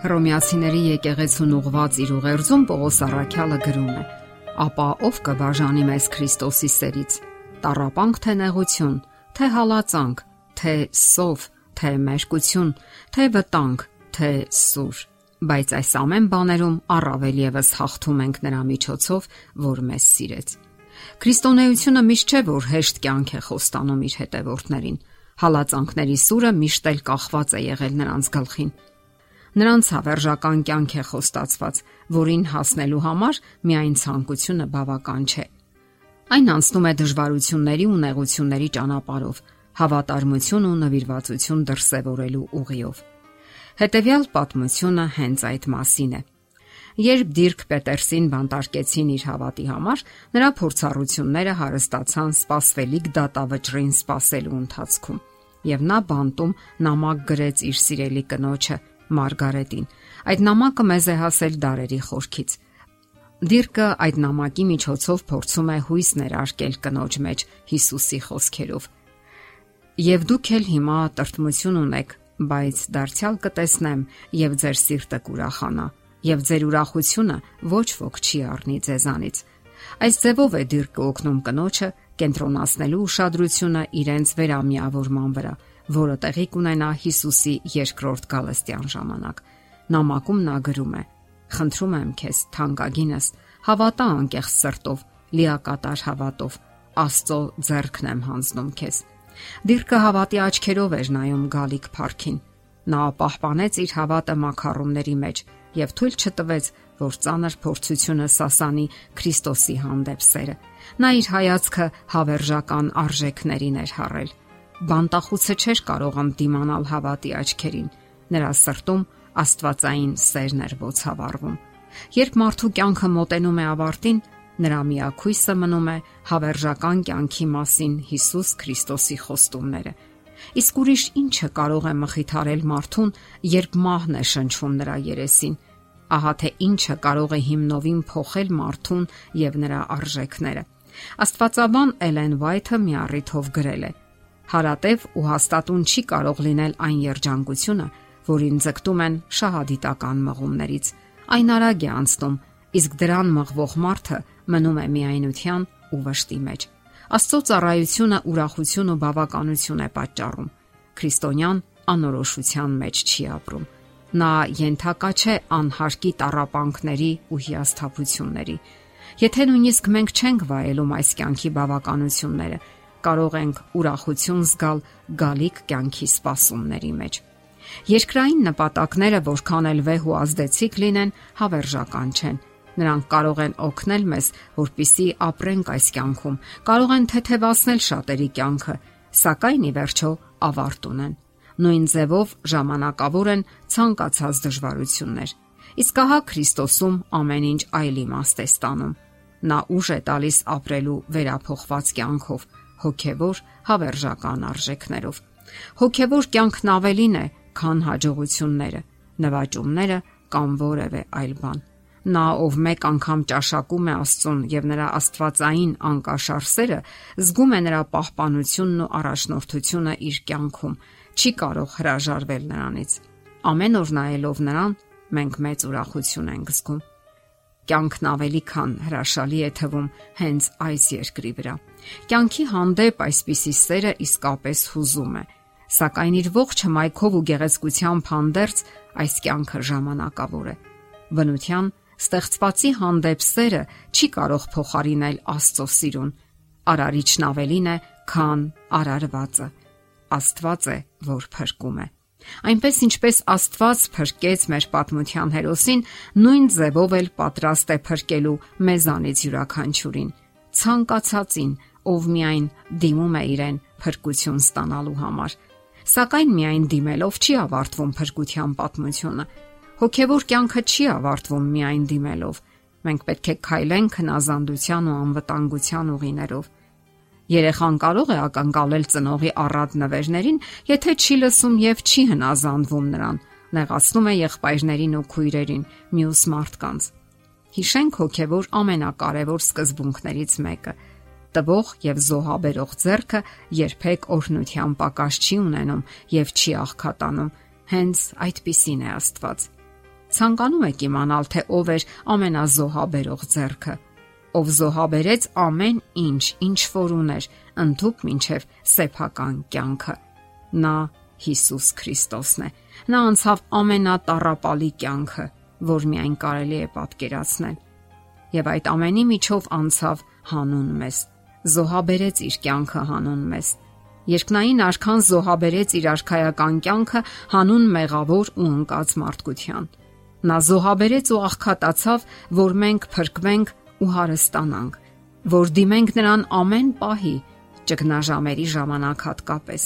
Հռոմեացիների եկեղեցուն ուղված իր ուղերձում Պողոս Արաքյալը գրում է. Ապա ով կբաժանի մեզ Քրիստոսի սերից։ Տարապանք թե նեղություն, թե հալածանք, թե սով, թե մերկություն, թե վտանգ, թե սուր։ Բայց այս ամեն բաներում առավել եւս հաղթում ենք նրա միջոցով, որ մեզ սիրեց։ Քրիստոնեությունը միշտ չէ որ հեշտ կյանք է խոստանում իր հետևորդներին։ Հալածանքների սուրը միշտ էլ կախված է եղել նրանց գլխին Նրանց հավերժական կյանք է խոստացված, որին հասնելու համար միայն ցանկությունը բավական չէ։ Այն անցնում է դժվարությունների ու նեղությունների ճանապարով, հավատարմություն ու նվիրվածություն դրսևորելու ուղիով։ Հետևյալ պատմությունը հենց այդ մասին է։ Երբ Դիրք Պետերսին բանտարկեցին իր հավատի համար, նրա փորձառությունները հարստացան սпасվելիք դատավճրին սпасելու ընթացքում, եւ նա բանտում նամակ գրեց իր սիրելի կնոջը, Մարգարետին։ Այդ նամակը մեզ է հասել դարերի խորքից։ Դիրկը այդ նամակի միջոցով փորձում է հույս ներարկել կնոջ մեջ Հիսուսի խոսքերով։ Եվ դուք էլ հիմա տրտմություն ունեք, բայց դարձյալ կտեսնեմ եւ ձեր սիրտը կուրախանա, եւ ձեր ուրախությունը ոչ ոք չի առնի ձեզանից։ Այս ձևով է դիրկը օգնում կնոջը կենտրոնացնելու ուշադրությունը իրենց վերամիավորման վրա որը տեղի կունենա Հիսուսի երկրորդ գալստյան ժամանակ։ Նամակում նա գրում է. Խնդրում եմ քեզ, թանկագինս, հավատա անկեղծ սրտով, լիակատար հավատով, Աստծո ձեռքն եմ հանձնում քեզ։ Դիրքը հավատի աչքերով էր նայում գալիք Փարքին։ Նա պահպանեց իր հավատը մակարոնների մեջ եւ թույլ չտվեց, որ ծանր փորձությունը սասանի Քրիստոսի հանդեպ սերը։ Նա իր հայացքը հավերժական արժեքներին էր հառել բանտախուցը չէր կարող ընդդիմանալ հավատի աչքերին։ Նրա սրտում աստվածային սերն էր ոցավառվում։ Երբ մարդու կյանքը մոտենում է ավարտին, նրա միակույսը մնում է հավերժական կյանքի մասին Հիսուս Քրիստոսի խոստումները։ Իսկ ուրիշ ինչը կարող է մխիթարել մարդուն, երբ մահն է շնչում նրա երեսին։ Ահա թե ինչը կարող է հիմնովին փոխել մարդուն եւ նրա արժեքները։ Աստվածաբան Էլեն Վայթը մի առիթով գրել է հարատև ու հաստատուն չի կարող լինել այն երջանկությունը, որին ձգտում են շահադիտական մղումներից։ Այն արագ է անցնում, իսկ դրան մղվող մարդը մնում է միայնության ու վշտի մեջ։ Աստծո ծառայությունը ուրախություն ու բավականություն է պատճառում։ Քրիստոնյան անորոշության մեջ չի ապրում։ Նա ենթակա չէ անհարկի տարապանքների ու հիասթափությունների։ Եթե նույնիսկ մենք չենք վայելում այս կյանքի բավականությունները, կարող ենք ուրախություն զգալ գալիք կյանքի սպասումների մեջ։ Երկրային նպատակները, որքան էլ վեհ ու ազդեցիկ լինեն, հավերժական չեն։ Նրանք կարող են օգնել մեզ, որpիսի ապրենք այս կյանքում, կարող են թեթևացնել շատերի կյանքը, սակայն ի վերջո ավարտ ունեն։ Նույն ձևով ժամանակավոր են ցանկացած դժվարություններ։ Իսկ ահա Քրիստոսում ամեն ինչ այլ իմաստ է ստանում։ Նա ուժ է տալիս ապրելու վերափոխված կյանքով, հոգևոր հավերժական արժեքներով։ Հոգևոր կյանքն ավելին է, քան հաջողությունները, նվաճումները կամ որևէ այլ բան։ Նա, ով մեկ անգամ ճաշակում է Աստծուն եւ նրա Աստվածային անկաշար սերը, զգում է նրա պահպանությունն ու առաջնորդությունը իր կյանքում, չի կարող հրաժարվել նրանից։ Ամեն օր նայելով նրան, մենք մեծ ուրախություն ենք զգում կյանքն ավելի քան հրաշալի է թվում հենց այս երկրի վրա։ Կյանքի հանդեպ այսպիսի սերը իսկապես հուզում է, սակայն իր ողջ հմայքով ու գեղեցկությամբ հանդերձ այս կյանքը ժամանակավոր է։ Բնության ստեղծվածի հանդեպ սերը չի կարող փոխարինել Աստծո սիրուն։ Արարիչն ավելին է, քան արարվածը։ Աստված է, որ փրկում է։ Այնպես ինչպես Աստված փրկեց մեր պատմության հերոսին, նույն ձևով էլ պատրաստ է փրկելու մեզանից յուրաքանչյուրին, ցանկացածին, ով միայն դիմում է իրեն փրկություն ստանալու համար։ Սակայն միայն դիմելով չի ավարտվում փրկության պատմությունը։ Հոգևոր կյանքը չի ավարտվում միայն դիմելով։ Մենք պետք է քայլենք հնազանդության ու անվտանգության ուղիներով Երեխան կարող է ակնկալել ծնողի առատ նվերներին, եթե չի լսում եւ չի հնազանդվում նրան։ Նեղացնում է եղբայրներին ու քույրերին, մյուս մարդկանց։ Հիշենք հոգեոր ամենակարևոր սկզբունքներից մեկը՝ տվող եւ զոհաբերող ձեռքը երբեք օրհնության պակաս չի ունենում եւ չի աղքատանում։ Հենց այդպիսին է Աստված։ Ցանկանում եք իմանալ, թե ով է ամենազոհաբերող ձեռքը ով զոհաբերեց ամեն ինչ, ինչ որ ուներ, ընդཐུպ մինչև սեփական կյանքը։ Նա Հիսուս Քրիստոսն է։ Նա անցավ ամենատարապալի կյանքը, որ միայն կարելի է պատկերացնել։ Եվ այդ ամենի միջով անցավ հանուն մեզ։ Զոհաբերեց իր կյանքը հանուն մեզ։ Երկնային արքան զոհաբերեց իր արքայական կյանքը հանուն մեղավոր ու անկած մարդկության։ Նա զոհաբերեց ու աղքատացավ, որ մենք փրկվենք ու հարստանանք, որ դիմենք նրան ամեն պահի, ճգնաժամերի ժամանակ հատկապես։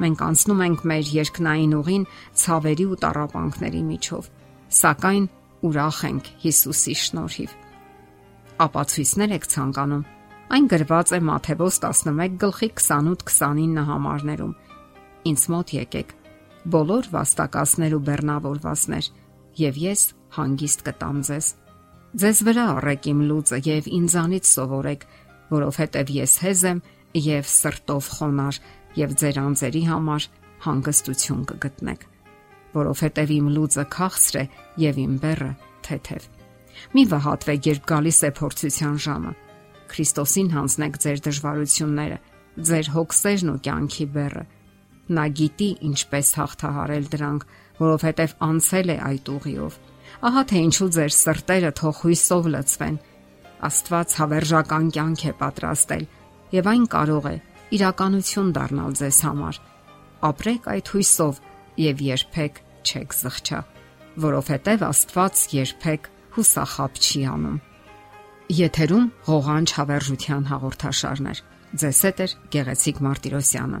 Մենք անցնում ենք մեր երկնային ուղին ցավերի ու տարապանքների միջով, սակայն ուրախ ենք Հիսուսի շնորհիվ։ Ապացույցներ եք ցանկանում։ Այն գրված է Մատթեոս 11 գլխի 28-29 համարներում։ Ինձ մոտ եկեք բոլոր վաստակասներ ու բեռնավորվածներ եւ ես հանգիստ կտամ ձեզ։ Ձեզ վրա առեք իմ լուծը եւ ինձանից սովորեք, որովհետեւ ես հեզ եմ եւ սրտով խոնար եւ ձեր անձերի համար հանգստություն կգտնեք, որովհետեւ իմ լուծը քաղցր է եւ իմ բեռը թեթև։ Մի վհատվեք, երբ գալիս է փորձության ժամը։ Քրիստոսին հանձնեք ձեր դժվարությունները, ձեր հոգսերն ու կյանքի բեռը։ Նա գիտի ինչպես հաղթահարել դրանք, որովհետև անցել է այդ ուղիով։ Ահա թե ինչու ձեր սրտերը թող հույսով լցվեն։ Աստված հավերժական կյանք է պատրաստել եւ այն կարող է իրականություն դառնալ ձեզ համար։ Ապրեք այդ հույսով եւ երբեք չեք զղջա, որովհետեւ Աստված երբեք հուսախապ չի անում։ Եթերում ղողանջ հավերժության հաղորդաշարներ։ Ձեզ հետ է Գեղեցիկ Մարտիրոսյանը։